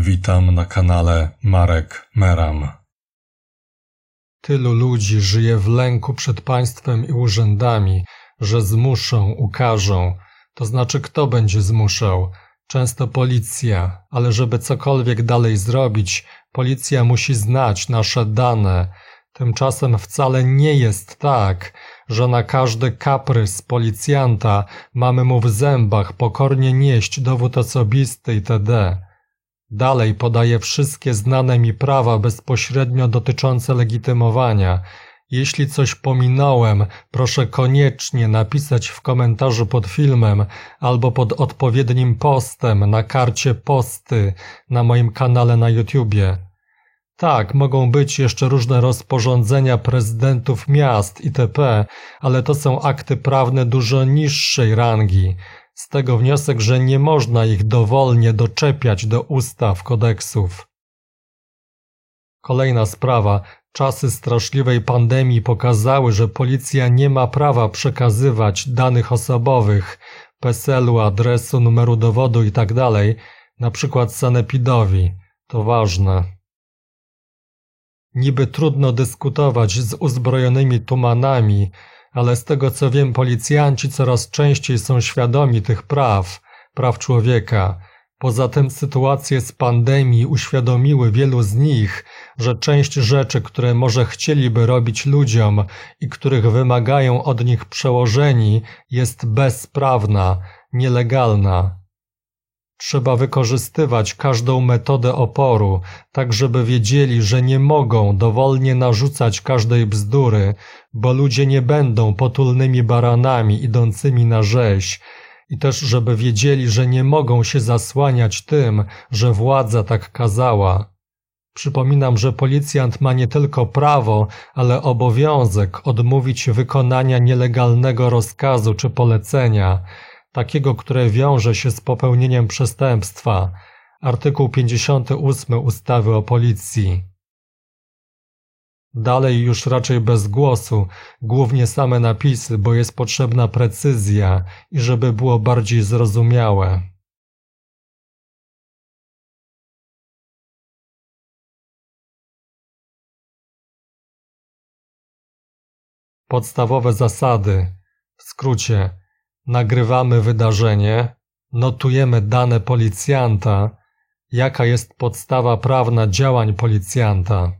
Witam na kanale Marek Meram. Tylu ludzi żyje w lęku przed państwem i urzędami, że zmuszą, ukażą. To znaczy, kto będzie zmuszał? Często policja, ale żeby cokolwiek dalej zrobić, policja musi znać nasze dane. Tymczasem wcale nie jest tak, że na każdy kaprys policjanta mamy mu w zębach pokornie nieść dowód osobisty itd. Dalej podaję wszystkie znane mi prawa bezpośrednio dotyczące legitymowania. Jeśli coś pominąłem, proszę koniecznie napisać w komentarzu pod filmem albo pod odpowiednim postem na karcie posty na moim kanale na YouTubie. Tak, mogą być jeszcze różne rozporządzenia prezydentów miast itp., ale to są akty prawne dużo niższej rangi. Z tego wniosek, że nie można ich dowolnie doczepiać do ustaw, kodeksów. Kolejna sprawa. Czasy straszliwej pandemii pokazały, że policja nie ma prawa przekazywać danych osobowych, PESEL-u, adresu, numeru dowodu itd., na przykład sanepidowi. To ważne. Niby trudno dyskutować z uzbrojonymi tumanami, ale z tego co wiem, policjanci coraz częściej są świadomi tych praw, praw człowieka. Poza tym sytuacje z pandemii uświadomiły wielu z nich, że część rzeczy, które może chcieliby robić ludziom i których wymagają od nich przełożeni, jest bezprawna, nielegalna. Trzeba wykorzystywać każdą metodę oporu, tak żeby wiedzieli, że nie mogą dowolnie narzucać każdej bzdury, bo ludzie nie będą potulnymi baranami idącymi na rzeź, i też żeby wiedzieli, że nie mogą się zasłaniać tym, że władza tak kazała. Przypominam, że policjant ma nie tylko prawo, ale obowiązek odmówić wykonania nielegalnego rozkazu czy polecenia, takiego, które wiąże się z popełnieniem przestępstwa. Artykuł 58 ustawy o policji. Dalej już raczej bez głosu, głównie same napisy, bo jest potrzebna precyzja i żeby było bardziej zrozumiałe. Podstawowe zasady. W skrócie, nagrywamy wydarzenie, notujemy dane policjanta, jaka jest podstawa prawna działań policjanta.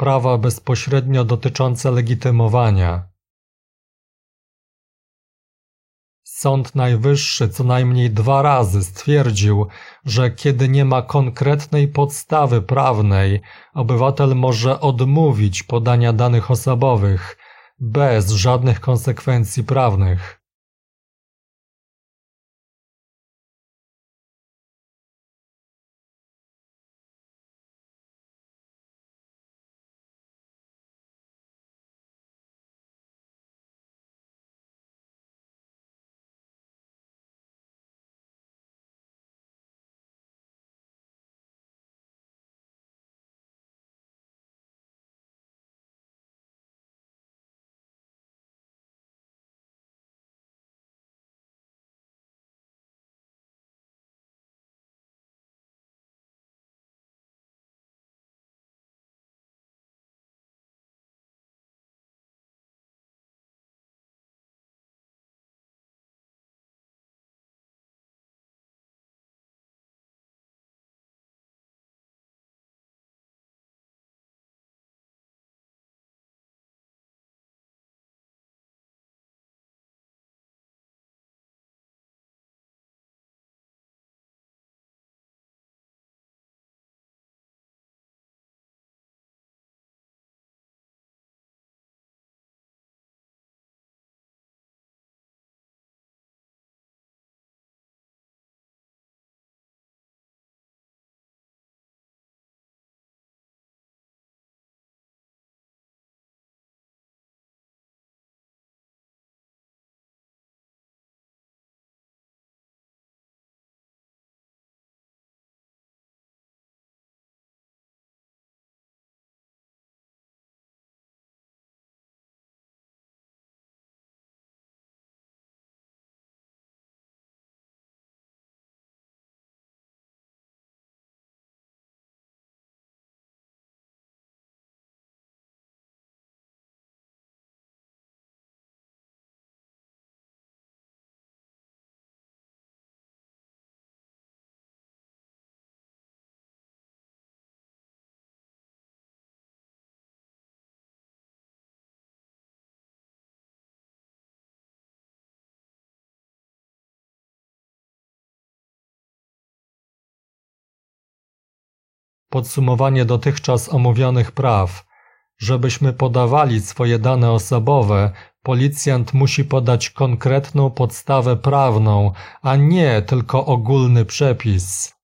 Prawa bezpośrednio dotyczące legitymowania. Sąd Najwyższy co najmniej dwa razy stwierdził, że kiedy nie ma konkretnej podstawy prawnej, obywatel może odmówić podania danych osobowych bez żadnych konsekwencji prawnych. Podsumowanie dotychczas omówionych praw. Żebyśmy podawali swoje dane osobowe, policjant musi podać konkretną podstawę prawną, a nie tylko ogólny przepis.